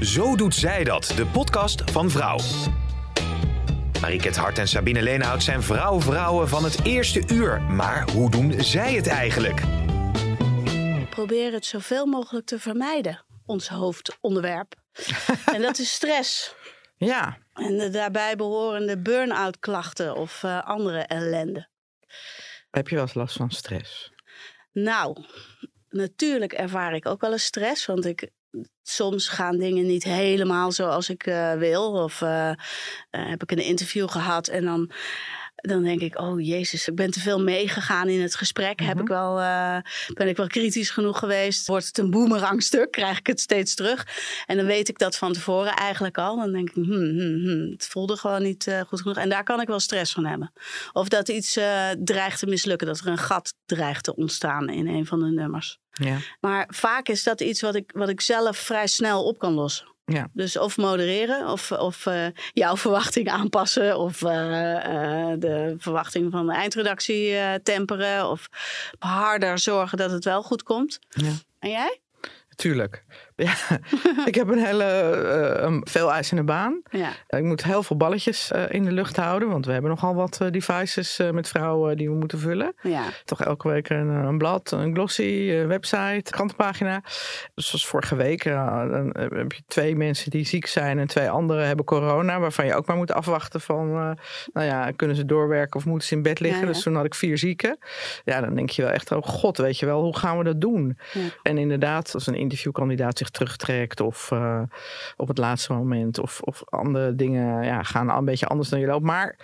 Zo doet zij dat, de podcast van Vrouw. Mariket Hart en Sabine Leenhout zijn vrouw-vrouwen van het eerste uur. Maar hoe doen zij het eigenlijk? Probeer het zoveel mogelijk te vermijden, ons hoofdonderwerp. en dat is stress. Ja. En de daarbij behorende burn-out klachten of uh, andere ellende. Heb je wel eens last van stress? Nou, natuurlijk ervaar ik ook wel eens stress. Want ik, soms gaan dingen niet helemaal zoals ik uh, wil. Of uh, heb ik een interview gehad en dan dan denk ik, oh jezus, ik ben te veel meegegaan in het gesprek. Heb ik mhm. wel, uh, ben ik wel kritisch genoeg geweest? Wordt het een boemerangstuk? Krijg ik het steeds terug? En dan weet ik dat van tevoren eigenlijk al. Dan denk ik, hmm, hmm, hmm, het voelde gewoon niet uh, goed genoeg. En daar kan ik wel stress van hebben. Of dat iets uh, dreigt te mislukken, dat er een gat dreigt te ontstaan in een van de nummers. Ja. Maar vaak is dat iets wat ik, wat ik zelf vrij snel op kan lossen. Ja. Dus of modereren, of, of uh, jouw verwachting aanpassen, of uh, uh, de verwachting van de eindredactie temperen, of harder zorgen dat het wel goed komt. Ja. En jij? Tuurlijk. Ja, ik heb een hele uh, veel eisende baan. Ja. Ik moet heel veel balletjes uh, in de lucht houden, want we hebben nogal wat uh, devices met vrouwen die we moeten vullen. Ja. Toch elke week een, een blad, een glossy, een website, krantenpagina. Dus zoals vorige week, dan heb je twee mensen die ziek zijn en twee anderen hebben corona, waarvan je ook maar moet afwachten van, nou ja, kunnen ze doorwerken of moeten ze in bed liggen? Ja. Dus toen had ik vier zieken. Ja, dan denk je wel echt, oh god, weet je wel, hoe gaan we dat doen? En inderdaad, als een interviewkandidaat zich terugtrekt of uh, op het laatste moment of, of andere dingen ja, gaan een beetje anders dan je loopt. Maar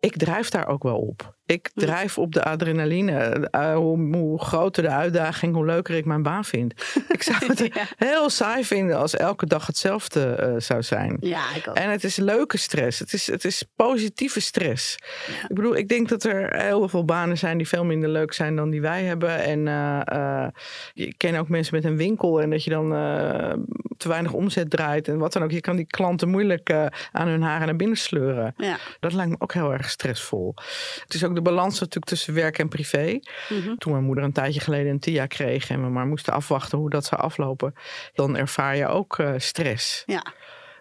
ik drijf daar ook wel op. Ik drijf op de adrenaline. Uh, hoe, hoe, groter de uitdaging, hoe leuker ik mijn baan vind. Ik zou het ja. heel saai vinden als elke dag hetzelfde uh, zou zijn. Ja, ik ook. En het is leuke stress. Het is, het is positieve stress. Ja. Ik bedoel, ik denk dat er heel veel banen zijn die veel minder leuk zijn dan die wij hebben. En uh, je ken ook mensen met een winkel en dat je dan te weinig omzet draait en wat dan ook. Je kan die klanten moeilijk aan hun haren naar binnen sleuren. Ja. Dat lijkt me ook heel erg stressvol. Het is ook de balans natuurlijk tussen werk en privé. Mm -hmm. Toen mijn moeder een tijdje geleden een TIA kreeg en we maar moesten afwachten hoe dat zou aflopen, dan ervaar je ook uh, stress. Ja,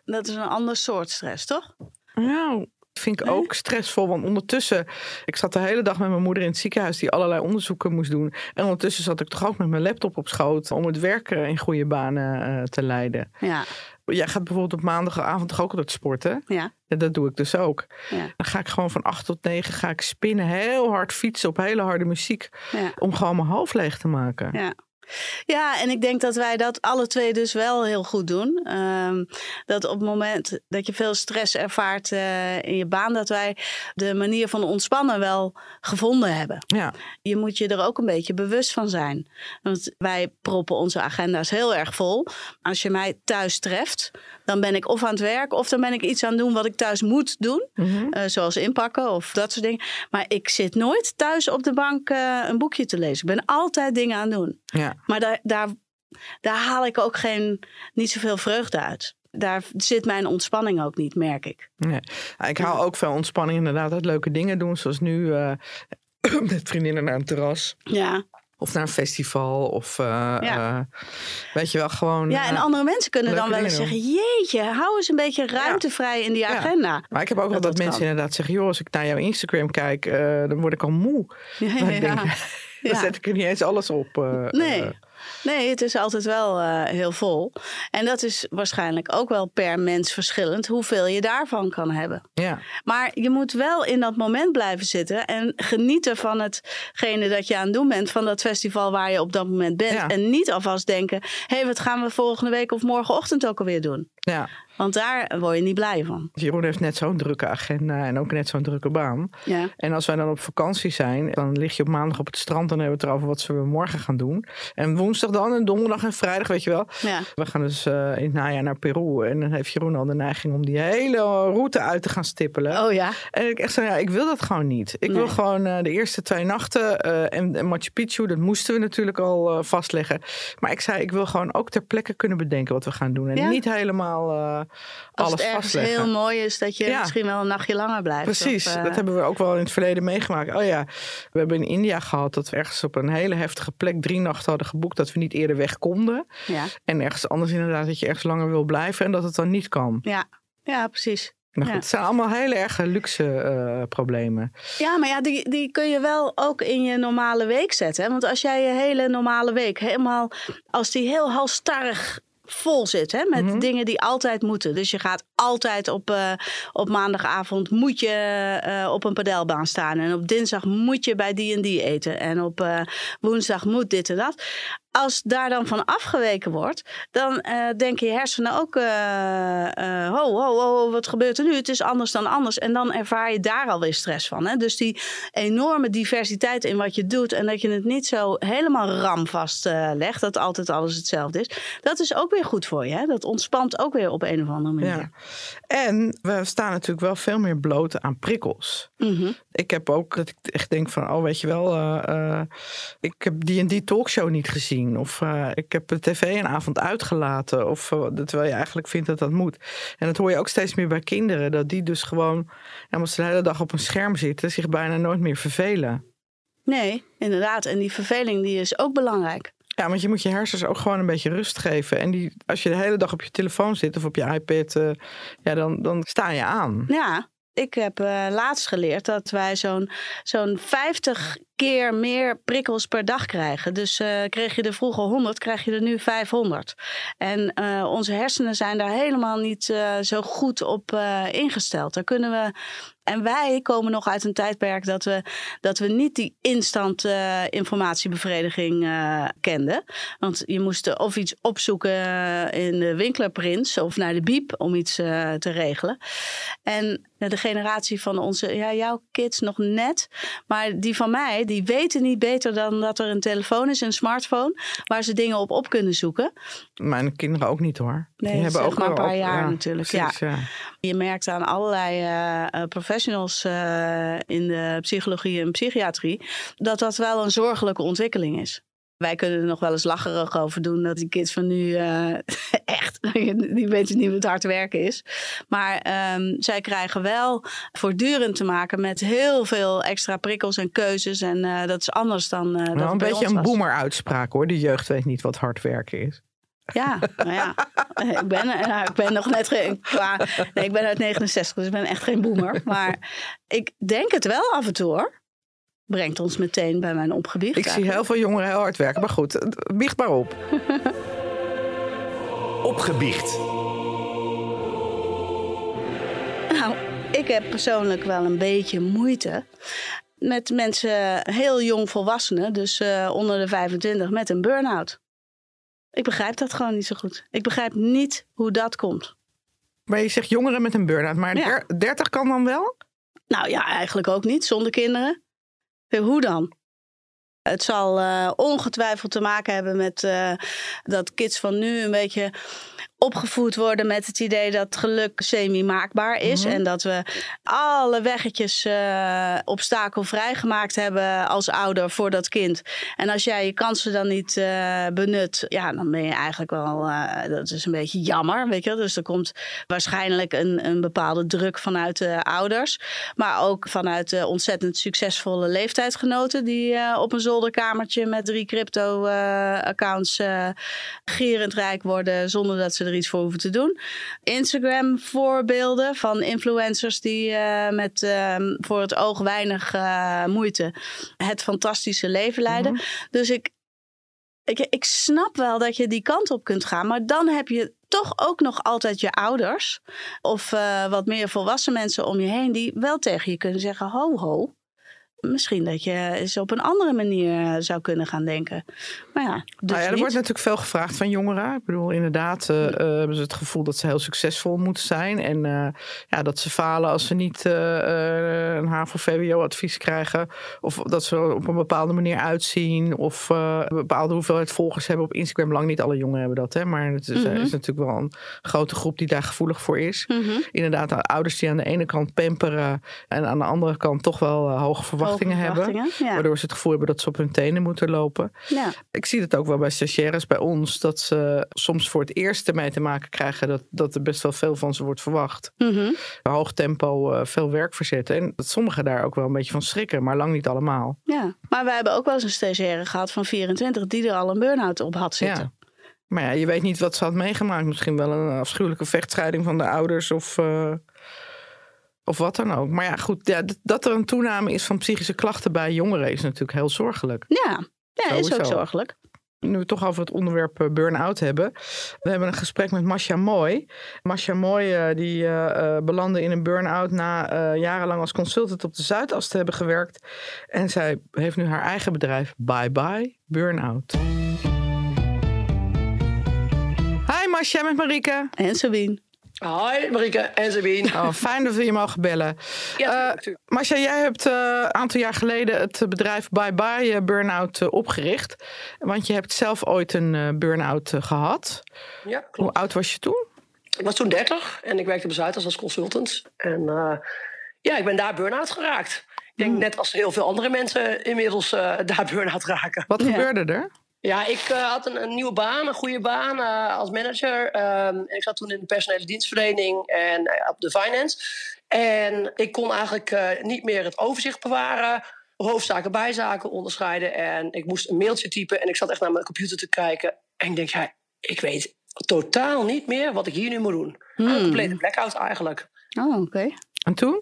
dat is een ander soort stress, toch? Nou, vind ik ook stressvol. Want ondertussen, ik zat de hele dag met mijn moeder in het ziekenhuis die allerlei onderzoeken moest doen. En ondertussen zat ik toch ook met mijn laptop op schoot om het werk in goede banen uh, te leiden. Ja. Jij gaat bijvoorbeeld op maandagavond toch ook altijd sporten? Ja. En dat doe ik dus ook. Ja. Dan ga ik gewoon van 8 tot 9 ga ik spinnen, heel hard fietsen op hele harde muziek. Ja. Om gewoon mijn hoofd leeg te maken. Ja. Ja, en ik denk dat wij dat alle twee dus wel heel goed doen. Um, dat op het moment dat je veel stress ervaart uh, in je baan, dat wij de manier van ontspannen wel gevonden hebben. Ja. Je moet je er ook een beetje bewust van zijn. Want wij proppen onze agenda's heel erg vol. Als je mij thuis treft, dan ben ik of aan het werk of dan ben ik iets aan het doen wat ik thuis moet doen. Mhm. Uh, zoals inpakken of dat soort dingen. Maar ik zit nooit thuis op de bank uh, een boekje te lezen. Ik ben altijd dingen aan het doen. Ja. Maar daar, daar, daar haal ik ook geen, niet zoveel vreugde uit. Daar zit mijn ontspanning ook niet, merk ik. Nee. Ik haal ook veel ontspanning inderdaad uit leuke dingen doen. Zoals nu uh, met vriendinnen naar een terras. Ja. Of naar een festival. Of uh, ja. uh, weet je wel, gewoon. Ja, en andere mensen kunnen dan wel eens zeggen: Jeetje, hou eens een beetje ruimte vrij in die agenda. Maar ik heb ook wel dat, dat mensen kan. inderdaad zeggen: Joh, als ik naar jouw Instagram kijk, dan word ik al moe. Ja, ja, dan zet ik er niet eens alles op. nee. Nee, het is altijd wel uh, heel vol. En dat is waarschijnlijk ook wel per mens verschillend hoeveel je daarvan kan hebben. Ja. Maar je moet wel in dat moment blijven zitten en genieten van hetgene dat je aan het doen bent, van dat festival waar je op dat moment bent. Ja. En niet alvast denken: hé, hey, wat gaan we volgende week of morgenochtend ook alweer doen? Ja. Want daar word je niet blij van. Jeroen heeft net zo'n drukke agenda en ook net zo'n drukke baan. Ja. En als wij dan op vakantie zijn, dan lig je op maandag op het strand en hebben we het erover wat we morgen gaan doen. En woensdag dan en donderdag en vrijdag, weet je wel. Ja. We gaan dus uh, in het najaar naar Peru. En dan heeft Jeroen al de neiging om die hele route uit te gaan stippelen. Oh ja. En ik echt zo, ja, ik wil dat gewoon niet. Ik Nee. wil gewoon uh, de eerste twee nachten uh, en, en Machu Picchu, dat moesten we natuurlijk al vastleggen. Maar ik zei, ik wil gewoon ook ter plekke kunnen bedenken wat we gaan doen. En Ja. niet helemaal alles Als het ergens vastleggen. heel mooi is dat je Ja. misschien wel een nachtje langer blijft. Precies, Of, eh, dat hebben we ook wel in het verleden meegemaakt. Oh ja, we hebben in India gehad dat we ergens op een hele heftige plek drie nachten hadden geboekt dat we niet eerder weg konden. Ja. En ergens anders inderdaad dat je ergens langer wil blijven en dat het dan niet kan. Ja. ja, precies. Maar goed, Ja. het zijn allemaal hele erg luxe eh, problemen. Ja, maar ja, die, die kun je wel ook in je normale week zetten. Hè? Want als jij je hele normale week helemaal, als die heel halstarrig vol zit hè, met Mhm. dingen die altijd moeten. Dus je gaat altijd op, eh, op maandagavond moet je eh, op een padelbaan staan. En op dinsdag moet je bij die en die eten. En op eh, woensdag moet dit en dat. Als daar dan van afgeweken wordt, dan eh denken je hersenen ook: eh, ho, ho, ho, wat gebeurt er nu? Het is anders dan anders. En dan ervaar je daar alweer stress van. Hè? Dus die enorme diversiteit in wat je doet en dat je het niet zo helemaal ramvast legt, dat altijd alles hetzelfde is, dat is ook weer goed voor je. Hè? Dat ontspant ook weer op een of andere manier. Ja. En we staan natuurlijk wel veel meer bloot aan prikkels. Mhm. Ik heb ook dat ik echt denk van, oh weet je wel, ik heb die en die talkshow niet gezien. Of eh, ik heb de tv een avond uitgelaten. Of eh, terwijl je eigenlijk vindt dat dat moet. En dat hoor je ook steeds meer bij kinderen. Dat die dus gewoon, ja, als ze de hele dag op een scherm zitten, zich bijna nooit meer vervelen. Nee, inderdaad. En die verveling die is ook belangrijk. Ja, want je moet je hersens ook gewoon een beetje rust geven. En die, als je de hele dag op je telefoon zit of op je iPad, eh, ja, dan, dan sta je aan. Ja, ik heb laatst geleerd dat wij zo'n zo'n 50 keer meer prikkels per dag krijgen. Dus eh, kreeg je er vroeger 100, krijg je er nu 500. En eh, onze hersenen zijn daar helemaal niet eh, zo goed op ingesteld. Daar kunnen we. En wij komen nog uit een tijdperk dat we, dat we niet die instant informatiebevrediging kenden. Want je moest of iets opzoeken in de Winklerprins of naar de Biep om iets te regelen. En de generatie van onze, ja, jouw kids nog net. Maar die van mij, die weten niet beter dan dat er een telefoon is, een smartphone, waar ze dingen op op kunnen zoeken. Mijn kinderen ook niet hoor. Nee, die hebben ook maar een paar op- jaar ja, natuurlijk, precies, ja. Je merkt aan allerlei eh, eh, professionals eh, in de psychologie en psychiatrie dat dat wel een zorgelijke ontwikkeling is. Wij kunnen er nog wel eens lacherig over doen dat die kids van nu eh, echt, die weten niet wat hard werken is. Maar ehm, zij krijgen wel voortdurend te maken met heel veel extra prikkels en keuzes. En eh, dat is anders dan dat Nou, een beetje een was. boomer uitspraak hoor. De jeugd weet niet wat hard werken is. Ja, nou ja. Ik ben, nou, ik ben nog net geen. Nee, ik ben uit 69, dus ik ben echt geen boomer. Maar ik denk het wel af en toe hoor. Brengt ons meteen bij mijn opgebied. Ik zie heel veel jongeren heel hard werken. Maar goed, eh, biecht maar op. Opgebiecht. Nou, ik heb persoonlijk wel een beetje moeite met mensen, heel jong volwassenen, dus eh, onder de 25, met een burn-out. Ik begrijp dat gewoon niet zo goed. Ik begrijp niet hoe dat komt. Maar je zegt jongeren met een burn-out. Maar Ja. der- 30 kan dan wel? Nou ja, eigenlijk ook niet, zonder kinderen. Ja, Hoe dan? Het zal eh, ongetwijfeld te maken hebben met eh, dat kids van nu een beetje opgevoed worden met het idee dat geluk semi-maakbaar is. Mhm. En dat we alle weggetjes eh obstakelvrij gemaakt hebben als ouder voor dat kind. En als jij je kansen dan niet eh, benut, ja, dan ben je eigenlijk wel, eh, dat is een beetje jammer, weet je wel. Dus er komt waarschijnlijk een, een bepaalde druk vanuit de ouders. Maar ook vanuit de ontzettend succesvolle leeftijdsgenoten die op een zolderkamertje met drie crypto-accounts gierend rijk worden zonder dat ze er iets voor hoeven te doen. Instagram voorbeelden van influencers die eh, met eh, voor het oog weinig eh, moeite het fantastische leven leiden. Dus ik, ik, ik snap wel dat je die kant op kunt gaan, maar dan heb je toch ook nog altijd je ouders of eh, wat meer volwassen mensen om je heen die wel tegen je kunnen zeggen: ho, ho. Misschien dat je eens op een andere manier zou kunnen gaan denken. Maar ja, dus nou ja, er niet. wordt natuurlijk veel gevraagd van jongeren. Ik bedoel, inderdaad eh, eh, hebben ze het gevoel dat ze heel succesvol moeten zijn. En eh, ja, dat ze falen als ze niet eh, eh, een HAVO-VWO-advies krijgen. Of dat ze er op een bepaalde manier uitzien. Of eh, een bepaalde hoeveelheid volgers hebben op Instagram. Lang niet alle jongeren hebben dat, hè. Maar het is, Mhm. is natuurlijk wel een grote groep die daar gevoelig voor is. Mhm. Inderdaad, ouders die aan de ene kant pamperen. En aan de andere kant toch wel eh, hoge verwachtingen, Hebben. Ja. Waardoor ze het gevoel hebben dat ze op hun tenen moeten lopen. ja. Ik zie het ook wel bij stagiaires bij ons, dat ze soms voor het eerst ermee te maken krijgen dat, dat er best wel veel van ze wordt verwacht. Mhm. Hoog tempo, eh, veel werk verzetten. En dat sommigen daar ook wel een beetje van schrikken, maar lang niet allemaal. ja. Maar we hebben ook wel eens een stagiaire gehad van 24 die er al een burn-out op had zitten. Ja. Maar ja, je weet niet wat ze had meegemaakt. Misschien wel een afschuwelijke vechtscheiding van de ouders of, eh, of wat dan ook. Maar ja, goed, ja, dat- er een toename is van psychische klachten bij jongeren is natuurlijk heel zorgelijk. Ja, ja is ook zorgelijk. nu we het toch over het onderwerp eh, burn-out hebben. We hebben een gesprek met Masha Mooi. Masha Mooi eh, die eh, belandde in een burn-out na jarenlang als consultant op de Zuidas te hebben gewerkt. En zij heeft nu haar eigen bedrijf Bye Bye Burn-out. Hi Masha met Marieke. En Sabine. Hoi Marike en Sabine. Oh, fijn dat we je mogen bellen. Ja, Eh. Masha, jij hebt eh, een aantal jaar geleden het bedrijf Bye Bye eh, Burnout eh, opgericht. Want je hebt zelf ooit een eh, burn-out eh, gehad. ja, Hoe klopt. oud was je toen? Ik was toen 30 en ik werkte bij Zuidas als consultant. En eh, ja, ik ben daar burn-out geraakt. Ik denk net als heel veel andere mensen inmiddels eh, daar burn-out raken. Wat Ja. gebeurde er? Ja, ik eh, had een, een nieuwe baan, een goede baan eh, als manager. Ehm, en ik zat toen in de personele dienstverlening en eh, op de finance. En ik kon eigenlijk eh, niet meer het overzicht bewaren. Hoofdzaken, bijzaken onderscheiden. En ik moest een mailtje typen. En ik zat echt naar mijn computer te kijken. En ik denk, ja, ik weet totaal niet meer wat ik hier nu moet doen. Een Hmm. complete blackout eigenlijk. Oh, oké. En toen?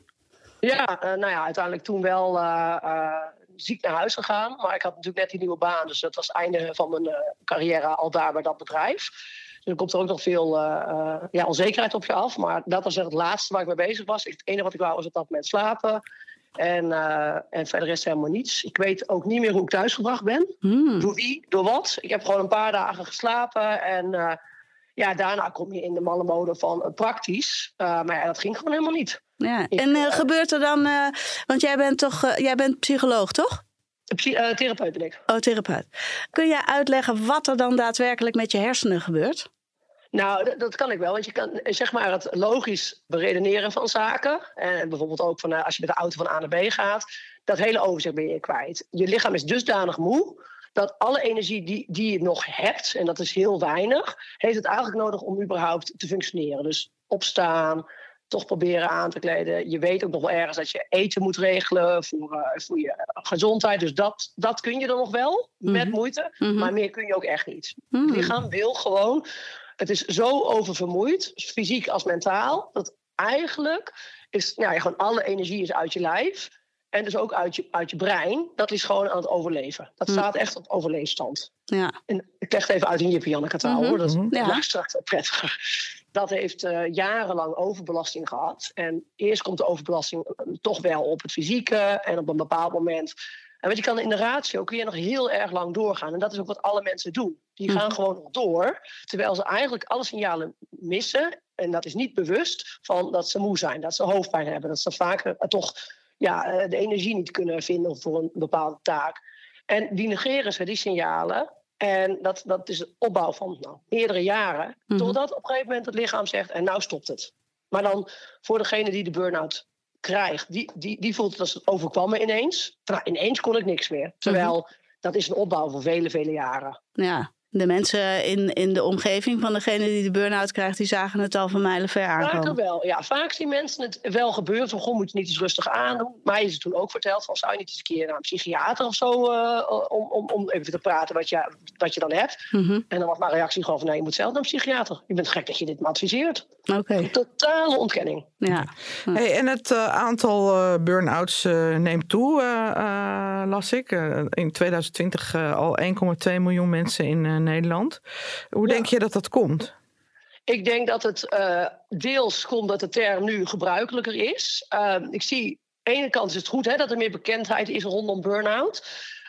Ja, eh, nou ja, uiteindelijk toen wel eh, eh, ziek naar huis gegaan. Maar ik had natuurlijk net die nieuwe baan. Dus dat was het einde van mijn eh, carrière al daar bij dat bedrijf. Dus dan komt er ook nog veel eh, eh, ja, onzekerheid op je af. Maar dat was echt het laatste waar ik mee bezig was. Het enige wat ik wou was op dat moment slapen. En, en verder is helemaal niets. Ik weet ook niet meer hoe ik thuisgebracht ben. Hmm. Door wie, door wat. Ik heb gewoon een paar dagen geslapen. En ja, daarna kom je in de malle mode van eh, praktisch. Eh, maar ja, dat ging gewoon helemaal niet. Ja. Ik, En eh, gebeurt er dan, want jij bent toch, jij bent psycholoog, toch? Psy- therapeut ben ik. Oh, therapeut. Kun jij uitleggen wat er dan daadwerkelijk met je hersenen gebeurt? Nou, dat, kan ik wel. Want je kan zeg maar het logisch beredeneren van zaken. En bijvoorbeeld ook van, als je met de auto van A naar B gaat. Dat hele overzicht ben je kwijt. Je lichaam is dusdanig moe. Dat alle energie die, die je nog hebt, en dat is heel weinig, heeft het eigenlijk nodig om überhaupt te functioneren. Dus opstaan, toch proberen aan te kleden. Je weet ook nog wel ergens dat je eten moet regelen voor, eh, voor je gezondheid. Dus dat, dat kun je dan nog wel, met Mhm. moeite. Mhm. Maar meer kun je ook echt niet. Hmm. Het lichaam wil gewoon. Het is zo oververmoeid, fysiek als mentaal, dat eigenlijk is nou ja, gewoon alle energie is uit je lijf. En dus ook uit je, uit je brein. Dat is gewoon aan het overleven. Dat Hmm. staat echt op overleefstand. Ja. En ik leg het even uit in Jippie Janneke taal Mhm. hoor. Dat Mhm. Ja. luistert prettiger. Dat heeft eh, jarenlang overbelasting gehad. En eerst komt de overbelasting eh, toch wel op het fysieke. En op een bepaald moment. En weet je, kan in de ratio kun je nog heel erg lang doorgaan. En dat is ook wat alle mensen doen. Die gaan Mhm. gewoon nog door. Terwijl ze eigenlijk alle signalen missen. En dat is niet bewust van dat ze moe zijn. Dat ze hoofdpijn hebben. Dat ze vaak eh, toch ja, eh, de energie niet kunnen vinden voor een bepaalde taak. En die negeren ze, die signalen. En dat, dat is een opbouw van nou, meerdere jaren. Mhm. Totdat op een gegeven moment het lichaam zegt, en nou stopt het. Maar dan voor degene die de burn-out krijgt, die, die, die voelt het als het overkwam me ineens. Ineens kon ik niks meer. Terwijl dat is een opbouw van vele, vele jaren. ja. De mensen in, in de omgeving van degene die de burn-out krijgt, die zagen het al van mijlenver Vaker aankomen. wel. Ja, vaak zien mensen het wel gebeuren. Van, goh, moet je niet eens rustig aandoen. Mij is het toen ook verteld van, zou je niet eens een keer naar een psychiater of zo... eh, om, om, om even te praten wat je, wat je dan hebt. Mhm. En dan was mijn reactie gewoon van, nee, je moet zelf naar een psychiater. Je bent gek dat je dit me adviseert. Oké, Totale ontkenning. ja. Hey, en het eh, aantal eh, burn-outs eh, neemt toe, eh, eh, las ik. In 2020 eh, al 1,2 miljoen mensen in eh, Nederland. Hoe Ja. denk je dat dat komt? Ik denk dat het eh, deels komt dat de term nu gebruikelijker is. Ehm, ik zie ene kant is het goed hè, dat er meer bekendheid is rondom burn-out.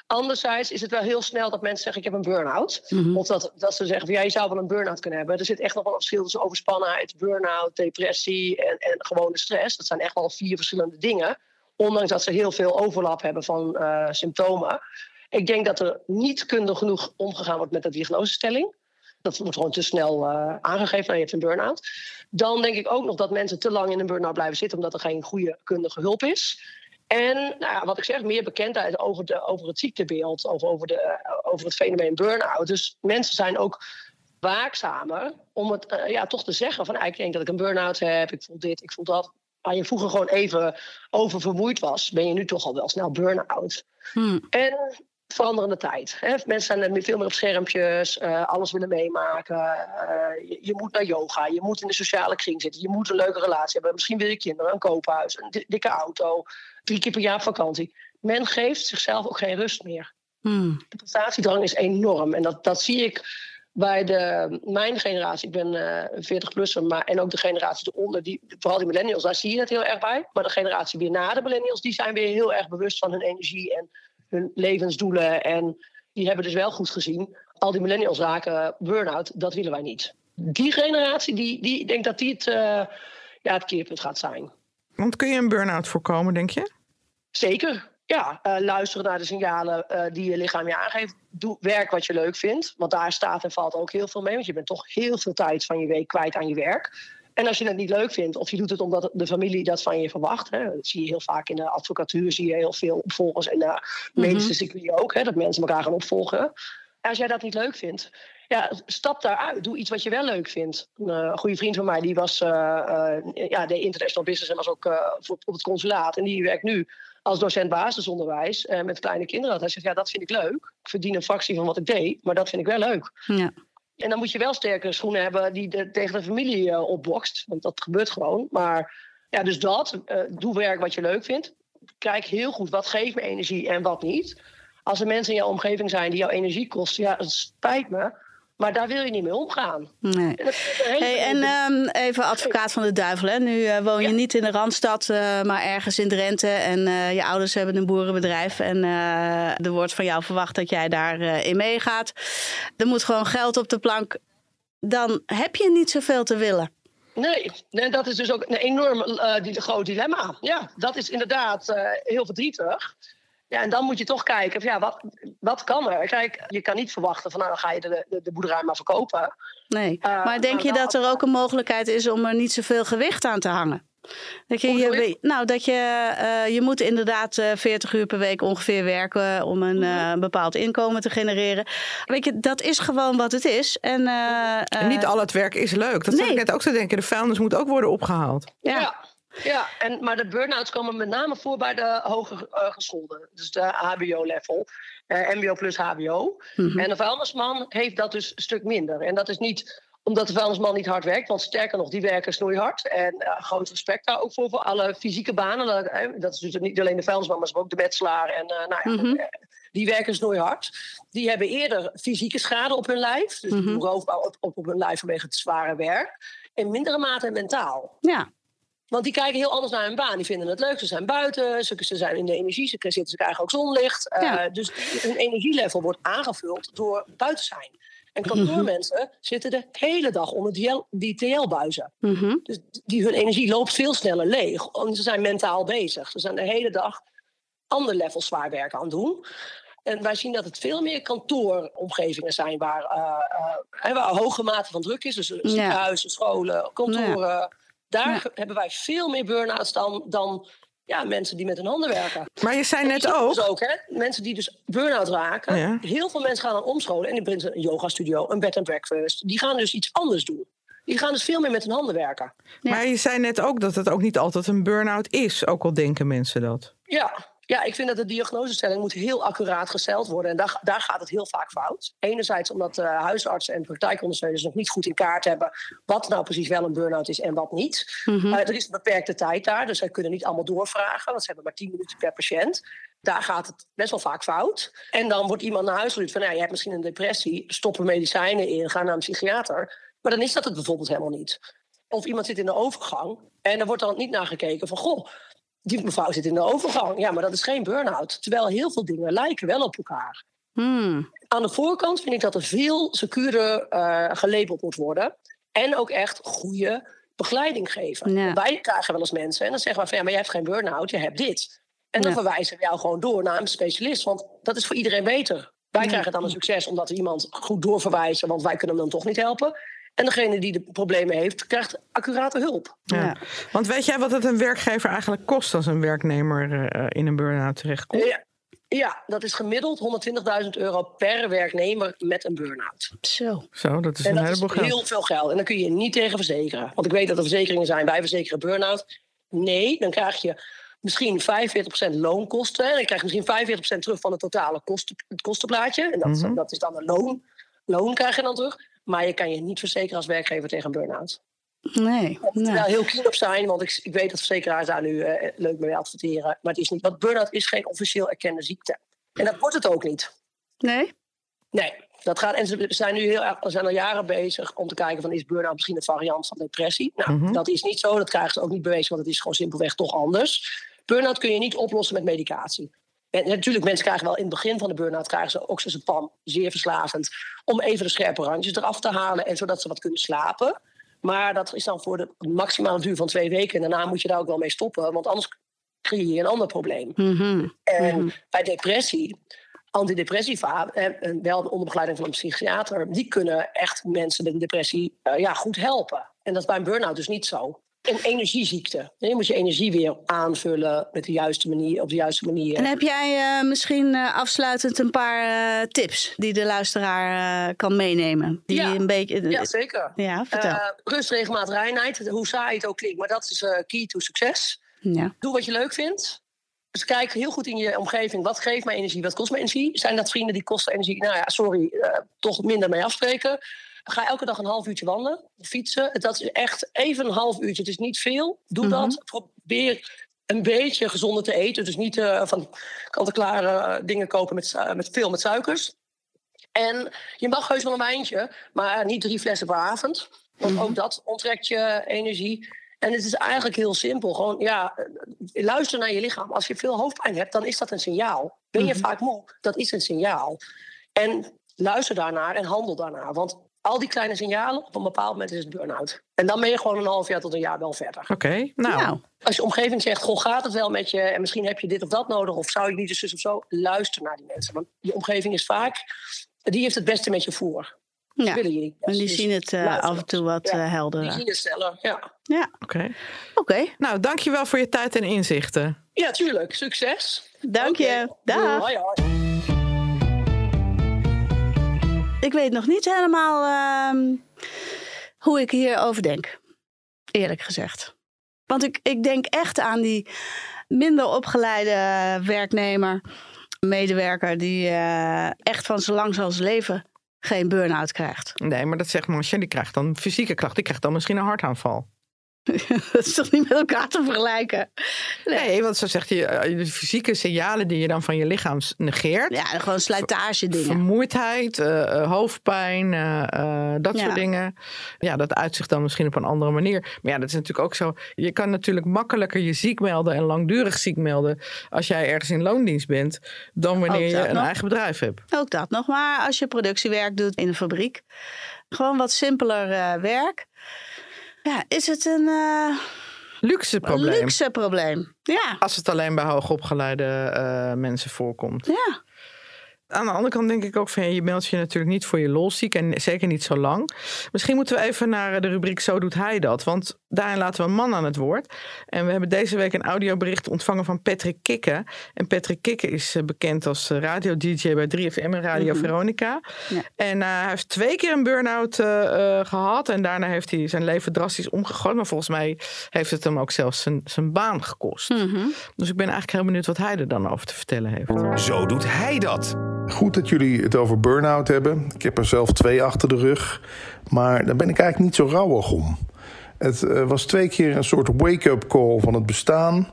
Anderzijds is het wel heel snel dat mensen zeggen: Ik heb een burn-out. Mhm. Of dat, dat ze zeggen: van, ja, Je zou wel een burn-out kunnen hebben. Er zit echt nog wel een verschil tussen overspannenheid, burn-out, depressie en, en gewone stress. Dat zijn echt wel vier verschillende dingen. Ondanks dat ze heel veel overlap hebben van eh, symptomen. Ik denk dat er niet kundig genoeg omgegaan wordt met de diagnosestelling. Dat wordt gewoon te snel eh, aangegeven. Nou, je hebt een burn-out. Dan denk ik ook nog dat mensen te lang in een burn-out blijven zitten omdat er geen goede kundige hulp is. En nou ja, wat ik zeg, meer bekendheid over, de, over het ziektebeeld, over, over, de, eh, over het fenomeen burn-out. Dus mensen zijn ook waakzamer om het eh, ja, toch te zeggen van "Ah, ik denk dat ik een burn-out heb, ik voel dit, ik voel dat. Waar je vroeger gewoon even over vermoeid was, ben je nu toch al wel snel burn-out. Hmm. En veranderende tijd. Hè? Mensen zijn veel meer op schermpjes, eh, alles willen meemaken. je, je moet naar yoga, je moet in de sociale kring zitten, je moet een leuke relatie hebben. Misschien wil je kinderen, een koophuis, een di- dikke auto, drie keer per jaar vakantie. Men geeft zichzelf ook geen rust meer. Hmm. De prestatiedrang is enorm. En dat, dat zie ik bij de, mijn generatie. Ik ben eh 40-plusser, maar en ook de generatie eronder. Die, vooral die millennials, daar zie je het heel erg bij. Maar de generatie weer na de millennials, die zijn weer heel erg bewust van hun energie en hun levensdoelen. En die hebben dus wel goed gezien. Al die millennials raken burn-out, dat willen wij niet. Die generatie, die, die denkt dat die het, eh, ja, het keerpunt gaat zijn. Want kun je een burn-out voorkomen, denk je? Zeker. Ja, eh, luisteren naar de signalen eh, die je lichaam je aangeeft. Doe werk wat je leuk vindt. Want daar staat en valt ook heel veel mee. Want je bent toch heel veel tijd van je week kwijt aan je werk. En als je het niet leuk vindt, of je doet het omdat de familie dat van je verwacht. Hè, dat zie je heel vaak in de advocatuur, zie je heel veel opvolgers. En de medische circuit ook, hè, dat mensen elkaar gaan opvolgen. En als jij dat niet leuk vindt, ja, stap daaruit. Doe iets wat je wel leuk vindt. Een eh, goede vriend van mij, die was, eh, eh, ja, deed international business en was ook op het consulaat. En die werkt nu als docent basisonderwijs eh, met kleine kinderen. Hij zegt, ja, dat vind ik leuk. Ik verdien een fractie van wat ik deed, maar dat vind ik wel leuk. Ja. En dan moet je wel sterkere schoenen hebben die de, tegen de familie opbokst. Want dat gebeurt gewoon. Maar ja, dus dat. doe werk wat je leuk vindt. Kijk heel goed wat geeft me energie en wat niet. Als er mensen in jouw omgeving zijn die jouw energie kosten, ja, het spijt me. Maar daar wil je niet mee omgaan. Nee. En, Hey, en ehm, even advocaat van de duivel. Hè? Nu eh, woon je Ja. niet in de Randstad, eh, maar ergens in Drenthe. En eh, je ouders hebben een boerenbedrijf. En er wordt van jou verwacht dat jij daarin in meegaat. Er moet gewoon geld op de plank. Dan heb je niet zoveel te willen. Nee, nee, dat is dus ook een enorm die, groot dilemma. Ja, dat is inderdaad heel verdrietig. Ja, en dan moet je toch kijken, van, ja, wat, wat kan er? Kijk, je kan niet verwachten van nou, dan ga je de, de, de boerderij maar verkopen. Nee. Eh, maar denk maar je dat er ook een mogelijkheid is om er niet zoveel gewicht aan te hangen? Dat je, nou, dat je, eh, je moet inderdaad eh 40 uur per week ongeveer werken om een Mhm. eh, bepaald inkomen te genereren. Weet je, dat is gewoon wat het is. En, eh, En niet eh, al het werk is leuk. Dat zat nee. ik net ook te denken. De vuilnis moet ook worden opgehaald. Ja. Ja. Ja. en, maar de burn-outs komen met name voor bij de hoger eh, gescholden. Dus de HBO-level, eh, MBO plus HBO. Mhm. En de vuilnisman heeft dat dus een stuk minder. En dat is niet omdat de vuilnisman niet hard werkt, want sterker nog, die werken snoeihard. En eh, groot respect daar ook voor, voor alle fysieke banen. Dat, dat is dus niet alleen de vuilnisman, maar ook de metselaar. En nou ja, Mhm. eh, die werken snoeihard. Die hebben eerder fysieke schade op hun lijf. Dus doen roofbouw op, op, op hun lijf vanwege het zware werk. In mindere mate mentaal. ja. Want die kijken heel anders naar hun baan. Die vinden het leuk. Ze zijn buiten, ze, ze zijn in de energie, ze, zitten, ze krijgen ook zonlicht. Eh, dus hun energielevel wordt aangevuld door buiten zijn. En kantoormensen zitten de hele dag onder die, TL-buizen. Mhm. Dus die, hun energie loopt veel sneller leeg. Want ze zijn mentaal bezig. Ze zijn de hele dag ander level zwaar werk aan het doen. En wij zien dat het veel meer kantooromgevingen zijn waar, eh, eh, waar een hoge mate van druk is. Dus ziekenhuizen, scholen, kantoren. Daar Ja. hebben wij veel meer burn-outs dan, dan ja, mensen die met hun handen werken. Maar je zei net ook. Dus ook hè, mensen die dus burn-out raken. Ja. Heel veel mensen gaan dan omscholen. En die brengen een yoga studio, een bed and breakfast. Die gaan dus iets anders doen. Die gaan dus veel meer met hun handen werken. Ja. Maar je zei net ook dat het ook niet altijd een burn-out is. Ook al denken mensen dat. Ja. Ja, ik vind dat de diagnosestelling moet heel accuraat gesteld worden. En daar, daar gaat het heel vaak fout. Enerzijds omdat uh, huisartsen en praktijkondersteuners nog niet goed in kaart hebben... wat nou precies wel een burn-out is en wat niet. Mhm. Uh, er is een beperkte tijd daar, dus zij kunnen niet allemaal doorvragen. Want ze hebben maar 10 minuten per patiënt. Daar gaat het best wel vaak fout. En dan wordt iemand naar huis gestuurd van... Nou, je hebt misschien een depressie, stoppen medicijnen in, ga naar een psychiater... Maar dan is dat het bijvoorbeeld helemaal niet. Of iemand zit in de overgang en er wordt dan niet naar gekeken van... goh, die mevrouw zit in de overgang. Ja, maar dat is geen burn-out. Terwijl heel veel dingen lijken wel op elkaar. Hmm. Aan de voorkant vind ik dat er veel secuurder uh, gelabeld moet worden. En ook echt goede begeleiding geven. Ja. Wij krijgen wel eens mensen en dan zeggen we van ja, maar jij hebt geen burn-out, je hebt dit. En dan Ja. verwijzen we jou gewoon door naar een specialist. Want dat is voor iedereen beter. Wij Ja. krijgen dan een succes omdat we iemand goed doorverwijzen, want wij kunnen hem dan toch niet helpen. En degene die de problemen heeft, krijgt accurate hulp. Ja. Ja. Want weet jij wat het een werkgever eigenlijk kost als een werknemer eh, in een burn-out terechtkomt? Ja, ja, dat is gemiddeld 120.000 euro per werknemer met een burn-out. Zo. Zo, dat is En een dat is heleboel geld. heel veel geld. En dan kun je niet tegen verzekeren. Want ik weet dat er verzekeringen zijn, wij verzekeren burn-out. Nee, dan krijg je misschien 45% loonkosten. En dan krijg je misschien 45% terug van het totale kosten, het kostenplaatje. En dat, is- Mhm. dat is dan een loon. Loon krijg je dan terug. Maar je kan je niet verzekeren als werkgever tegen een burn-out. Nee. Ik moet nee. wel heel keen op zijn, want ik, ik weet dat verzekeraars daar nu eh, leuk mee adverteren. Maar het is niet. Want burn-out is geen officieel erkende ziekte. En dat wordt het ook niet. Nee? Nee, dat gaat. En ze zijn nu heel erg, zijn al jaren bezig om te kijken van is burn-out misschien een variant van depressie. Nou, Mhm. dat is niet zo. Dat krijgen ze ook niet bewezen, want het is gewoon simpelweg toch anders. Burn-out kun je niet oplossen met medicatie. En natuurlijk, mensen krijgen wel in het begin van de burn-out krijgen ze oxazepam, zeer verslavend, om even de scherpe randjes eraf te halen en zodat ze wat kunnen slapen. Maar dat is dan voor de maximale duur van twee weken. En daarna moet je daar ook wel mee stoppen, want anders creëer je een ander probleem. Mhm. En Mhm. bij depressie, antidepressiva, en, en wel onder begeleiding van een psychiater, die kunnen echt mensen met een depressie eh, ja, goed helpen. En dat is bij een burn-out dus niet zo. Een energieziekte. Je moet je energie weer aanvullen met de juiste manier, op de juiste manier. En heb jij eh, misschien eh, afsluitend een paar eh, tips die de luisteraar kan meenemen? Die Ja. een beetje. ja, zeker. Ja, vertel. Rust, regelmaat, reinheid. Hoe saai het ook klinkt, maar dat is key to succes. ja. Doe wat je leuk vindt. Dus kijk heel goed in je omgeving. Wat geeft mij energie? Wat kost mij energie? Zijn dat vrienden die kosten energie? Nou ja, sorry, toch minder mee afspreken. Ga elke dag een half uurtje wandelen, fietsen. Dat is echt even een half uurtje. Het is niet veel. Doe Mhm. dat. Probeer een beetje gezonder te eten. Dus niet eh, van kant-en-klare eh, dingen kopen met, su- met veel met suikers. En je mag heus wel een wijntje, maar niet drie flessen per avond. Want ook dat onttrekt je energie. En het is eigenlijk heel simpel. Gewoon, ja, eh, luister naar je lichaam. Als je veel hoofdpijn hebt, dan is dat een signaal. Ben je vaak moe? Dat is een signaal. En luister daarnaar en handel daarnaar. Want al die kleine signalen, op een bepaald moment is het burn-out. En dan ben je gewoon een half jaar tot een jaar wel verder. Oké, nou, Nou, Als je omgeving zegt, goh, gaat het wel met je... en misschien heb je dit of dat nodig... of zou je niet eens zus of zo, luister naar die mensen. Want je omgeving is vaak... die heeft het beste met je voor. ja. Willen jullie En die Dus zien het eh, af en toe wat Ja, eh, Die helderder. zien het sneller, ja. Ja, oké. oké. Nou, dankjewel voor je tijd en inzichten. Ja, tuurlijk. Succes. Dank je. Dag. Hoi, hoi. Ik weet nog niet helemaal ehm, hoe ik hierover denk. Eerlijk gezegd. Want ik, ik denk echt aan die minder opgeleide werknemer, medewerker, die eh, echt van zo lang als leven geen burn-out krijgt. Nee, maar dat zegt Marcia, die krijgt dan fysieke klachten. Die krijgt dan misschien een hartaanval. dat is toch niet met elkaar te vergelijken? Nee, want zo zegt hij, eh, de fysieke signalen die je dan van je lichaam negeert. Ja, gewoon slijtage dingen. Vermoeidheid, eh, eh, hoofdpijn, dat Ja. soort dingen. Ja, dat uitzicht dan misschien op een andere manier. Maar ja, dat is natuurlijk ook zo. Je kan natuurlijk makkelijker je ziek melden en langdurig ziek melden. als jij ergens in loondienst bent. dan wanneer je een nog. eigen bedrijf hebt. Ook dat nog. Maar als je productiewerk doet in een fabriek, gewoon wat simpeler werk. Ja, is het een eh, Luxe probleem. luxe probleem. Ja, Als het alleen bij hoogopgeleide eh mensen voorkomt. ja. Aan de andere kant denk ik ook van ja, je meldt je natuurlijk niet voor je lol ziek en zeker niet zo lang. Misschien moeten we even naar de rubriek Zo doet hij dat. Want daarin laten we een man aan het woord. En we hebben deze week een audiobericht ontvangen van Patrick Kikke. En Patrick Kikke is eh, bekend als radio-dj bij 3FM en Radio Veronica. Ja. En eh, hij heeft twee keer een burn-out eh, eh, gehad. En daarna heeft hij zijn leven drastisch omgegooid. Maar volgens mij heeft het hem ook zelfs zijn, zijn baan gekost. Mhm. Dus ik ben eigenlijk heel benieuwd wat hij er dan over te vertellen heeft. Zo doet hij dat. Goed dat jullie het over burn-out hebben. Ik heb er zelf twee achter de rug. Maar daar ben ik eigenlijk niet zo rouwig om. Het eh, was twee keer een soort wake-up call van het bestaan.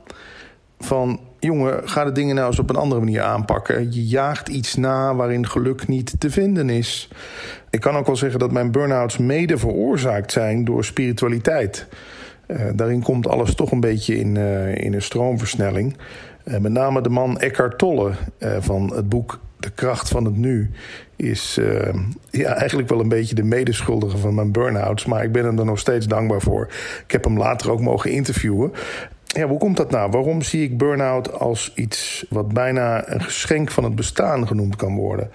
Van jongen, ga de dingen nou eens op een andere manier aanpakken. Je jaagt iets na waarin geluk niet te vinden is. Ik kan ook wel zeggen dat mijn burn-outs mede veroorzaakt zijn door spiritualiteit. daarin komt alles toch een beetje in, in een stroomversnelling. met name de man Eckhart Tolle van het boek De kracht van het nu is ja, eigenlijk wel een beetje de medeschuldige van mijn burn-outs. Maar ik ben hem er nog steeds dankbaar voor. Ik heb hem later ook mogen interviewen. Ja, hoe komt dat nou? Waarom zie ik burn-out als iets wat bijna een geschenk van het bestaan genoemd kan worden?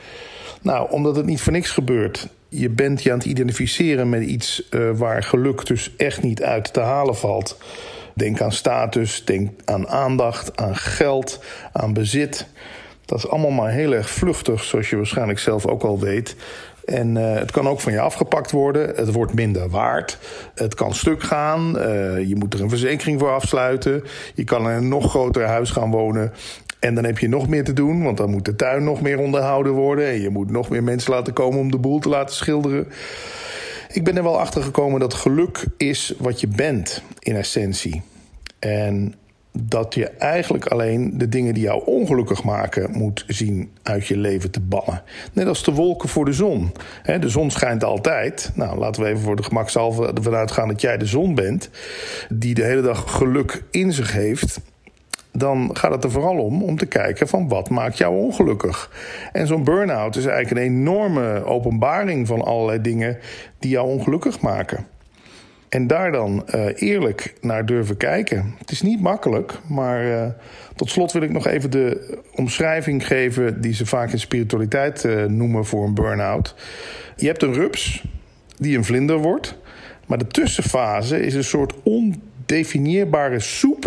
Nou, omdat het niet voor niks gebeurt. Je bent je aan het identificeren met iets uh, waar geluk dus echt niet uit te halen valt. Denk aan status, denk aan aandacht, aan geld, aan bezit. Dat is allemaal maar heel erg vluchtig, zoals je waarschijnlijk zelf ook al weet. En uh, het kan ook van je afgepakt worden. Het wordt minder waard. Het kan stuk gaan. Uh, je moet er een verzekering voor afsluiten. Je kan in een nog groter huis gaan wonen. En dan heb je nog meer te doen, want dan moet de tuin nog meer onderhouden worden. En je moet nog meer mensen laten komen om de boel te laten schilderen. Ik ben er wel achter gekomen dat geluk is wat je bent in essentie. En dat je eigenlijk alleen de dingen die jou ongelukkig maken moet zien uit je leven te bannen. Net als de wolken voor de zon. De zon schijnt altijd. Nou, laten we even voor de gemakshalve ervan uitgaan dat jij de zon bent, die de hele dag geluk in zich heeft dan gaat het er vooral om om te kijken van wat maakt jou ongelukkig. En zo'n burn-out is eigenlijk een enorme openbaring van allerlei dingen die jou ongelukkig maken. En daar dan uh, eerlijk naar durven kijken. Het is niet makkelijk, maar uh, tot slot wil ik nog even de omschrijving geven die ze vaak in spiritualiteit uh, noemen voor een burn-out. Je hebt een rups die een vlinder wordt, maar de tussenfase is een soort ondefinieerbare soep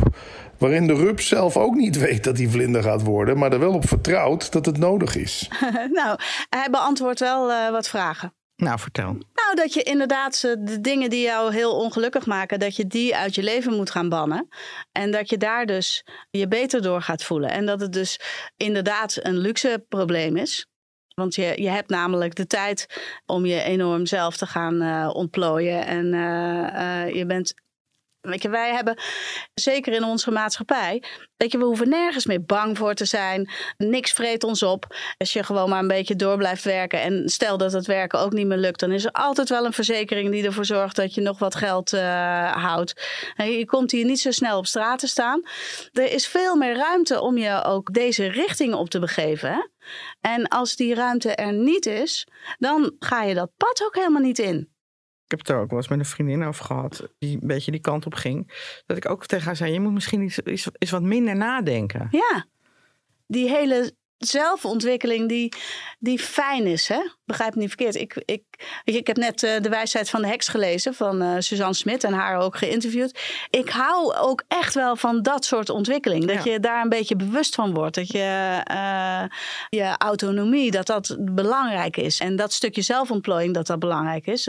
waarin de rups zelf ook niet weet dat hij vlinder gaat worden, maar er wel op vertrouwt dat het nodig is. nou, hij beantwoordt wel wat vragen. Nou, vertel. Nou, dat je inderdaad de dingen die jou heel ongelukkig maken, dat je die uit je leven moet gaan bannen. En dat je daar dus je beter door gaat voelen. En dat het dus inderdaad een luxe probleem is. Want je, je hebt namelijk de tijd om je enorm zelf te gaan uh, ontplooien. En uh, uh, je bent Weet je, wij hebben, zeker in onze maatschappij, weet je, we hoeven nergens meer bang voor te zijn. Niks vreet ons op. Als je gewoon maar een beetje door blijft werken en stel dat het werken ook niet meer lukt, dan is er altijd wel een verzekering die ervoor zorgt dat je nog wat geld uh, houdt. Je komt hier niet zo snel op straat te staan. Er is veel meer ruimte om je ook deze richting op te begeven. En als die ruimte er niet is, dan ga je dat pad ook helemaal niet in. Ik heb het er ook wel eens met een vriendin over gehad, die een beetje die kant op ging. Dat ik ook tegen haar zei: Je moet misschien eens, eens, wat minder nadenken. Ja, die hele zelfontwikkeling die, die fijn is. Hè? Begrijp me niet verkeerd. Ik, ik, ik heb net uh, De wijsheid van de heks gelezen van uh, Suzanne Smit en haar ook geïnterviewd. Ik hou ook echt wel van dat soort ontwikkeling. Dat je daar een beetje bewust van wordt. Dat je uh, je autonomie, dat dat belangrijk is. En dat stukje zelfontplooiing, dat dat belangrijk is.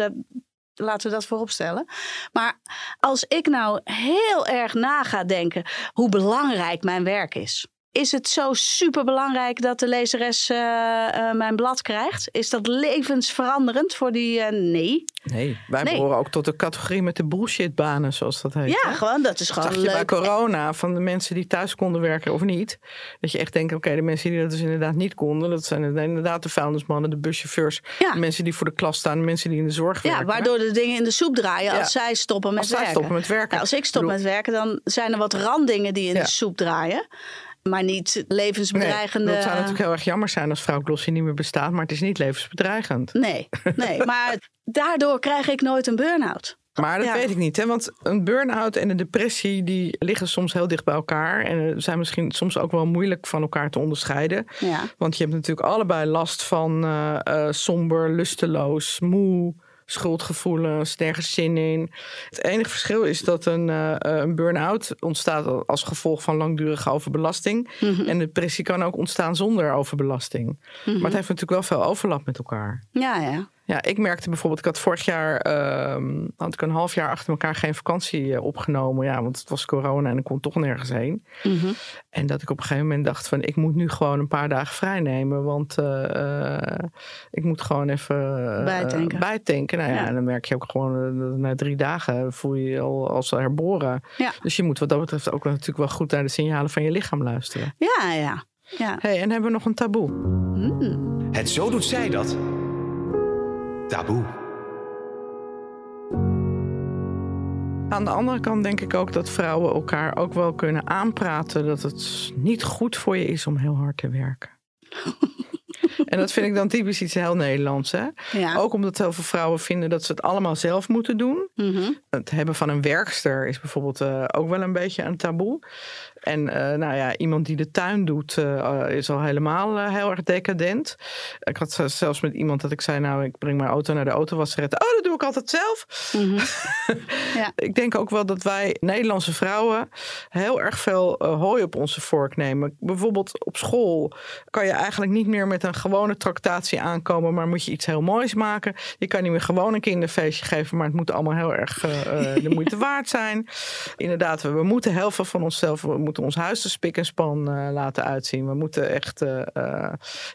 Laten we dat voorop stellen. Maar als ik nou heel erg na ga denken hoe belangrijk mijn werk is. Is het zo super belangrijk dat de lezeres uh, uh, mijn blad krijgt? Is dat levensveranderend voor die? Uh, nee. Nee, wij nee. behoren ook tot de categorie met de bullshitbanen, zoals dat heet. Ja, hè? gewoon, dat is gewoon Zag je leuk. bij corona van de mensen die thuis konden werken of niet. Dat je echt denkt, oké, okay, de mensen die dat dus inderdaad niet konden. Dat zijn inderdaad de vuilnismannen, de buschauffeurs. Ja. De mensen die voor de klas staan, de mensen die in de zorg werken. Ja, waardoor de dingen in de soep draaien als ja. zij stoppen met als werken. Zij stoppen met werken. Ja, als ik stop bedoel... met werken, dan zijn er wat randdingen die in de soep draaien maar niet levensbedreigende. Nee, dat zou natuurlijk heel erg jammer zijn als vrouw Glossy niet meer bestaat, maar het is niet levensbedreigend. Nee, nee maar daardoor krijg ik nooit een burn-out. Maar dat ja. weet ik niet, hè? want een burn-out en een depressie die liggen soms heel dicht bij elkaar en zijn misschien soms ook wel moeilijk van elkaar te onderscheiden. Ja. Want je hebt natuurlijk allebei last van uh, uh, somber, lusteloos, moe schuldgevoelens, nergens zin in. Het enige verschil is dat een, uh, een burn-out ontstaat als gevolg van langdurige overbelasting. Mm -hmm. En depressie kan ook ontstaan zonder overbelasting. Mm -hmm. Maar het heeft natuurlijk wel veel overlap met elkaar. Ja, ja. Ja, ik merkte bijvoorbeeld, ik had vorig jaar uh, had ik een half jaar achter elkaar geen vakantie uh, opgenomen. Ja, want het was corona en ik kon toch nergens heen. Mm -hmm. En dat ik op een gegeven moment dacht van ik moet nu gewoon een paar dagen vrij nemen. Want uh, ik moet gewoon even bijtanken. bijtanken. Nou ja, ja, dan merk je ook gewoon na drie dagen voel je je al als herboren. Ja. Dus je moet wat dat betreft ook natuurlijk wel goed naar de signalen van je lichaam luisteren. Ja, ja. ja. Hey, en hebben we nog een taboe? Mm. Het zo doet zij dat. Taboe. Aan de andere kant denk ik ook dat vrouwen elkaar ook wel kunnen aanpraten dat het niet goed voor je is om heel hard te werken. En dat vind ik dan typisch iets heel Nederlands. Hè? Ja. Ook omdat heel veel vrouwen vinden dat ze het allemaal zelf moeten doen. Mhm. Het hebben van een werkster is bijvoorbeeld eh, ook wel een beetje een taboe. En eh, nou ja, iemand die de tuin doet eh, is al helemaal heel erg decadent. Ik had zelfs met iemand dat ik zei, nou ik breng mijn auto naar de autowasseretten. Oh, dat doe ik altijd zelf. Mhm. Ja. Ik denk ook wel dat wij Nederlandse vrouwen heel erg veel hooi op onze vork nemen. Bijvoorbeeld op school kan je eigenlijk niet meer met een gewone tractatie aankomen, maar moet je iets heel moois maken. Je kan niet meer gewoon een kinderfeestje geven, maar het moet allemaal heel erg eh, eh, de moeite waard zijn. Inderdaad, we, we moeten heel veel van onszelf, we moeten ons huis de spik en span eh, laten uitzien. We moeten echt,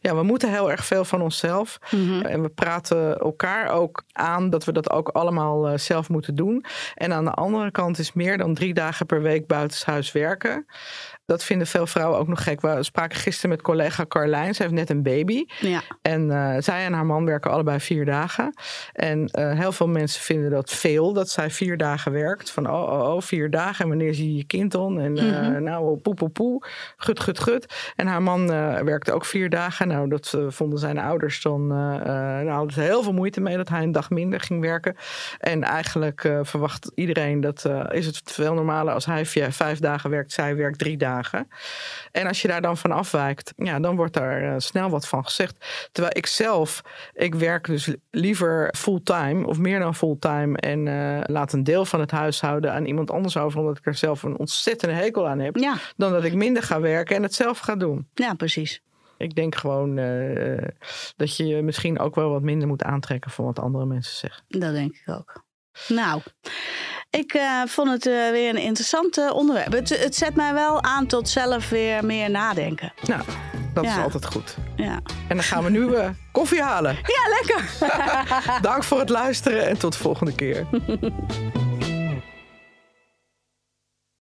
ja, we moeten heel erg veel van onszelf. Mhm. En we praten elkaar ook aan dat we dat ook allemaal zelf moeten doen. En aan de andere kant is meer dan drie dagen per week buitenshuis werken. Dat vinden veel vrouwen ook nog gek. We spraken gisteren met collega Carlijn. Ze heeft net een baby. Ja. En eh, zij en haar man werken allebei vier dagen. En eh, heel veel mensen vinden dat veel, dat zij vier dagen werkt. Van oh, oh, oh, vier dagen. En wanneer zie je je kind dan? En eh, nou, poe, poe, poe. Gut, gut, gut. En haar man werkte ook vier dagen. Nou, dat vonden zijn ouders dan... nou, hadden ze heel veel moeite mee dat hij een dag minder ging werken. En eigenlijk verwacht iedereen dat... is het veel normaler als hij vijf dagen werkt, zij werkt drie dagen. En als je daar dan van afwijkt, ja, dan wordt daar eh, snel wat van gezegd. Terwijl ik zelf, ik werk dus liever fulltime of meer dan fulltime en eh, laat een deel van het huishouden aan iemand anders over, omdat ik er zelf een ontzettende hekel aan heb, Ja. dan dat ik minder ga werken en het zelf ga doen. ja, precies. Ik denk gewoon eh, dat je je misschien ook wel wat minder moet aantrekken van wat andere mensen zeggen. Dat denk ik ook. Nou, ik eh, vond het eh, weer een interessant onderwerp. Het, het zet mij wel aan tot zelf weer meer nadenken. Nou, dat is altijd goed. Ja, En dan gaan we nu eh, koffie halen. ja lekker. Dank voor het luisteren en tot de volgende keer.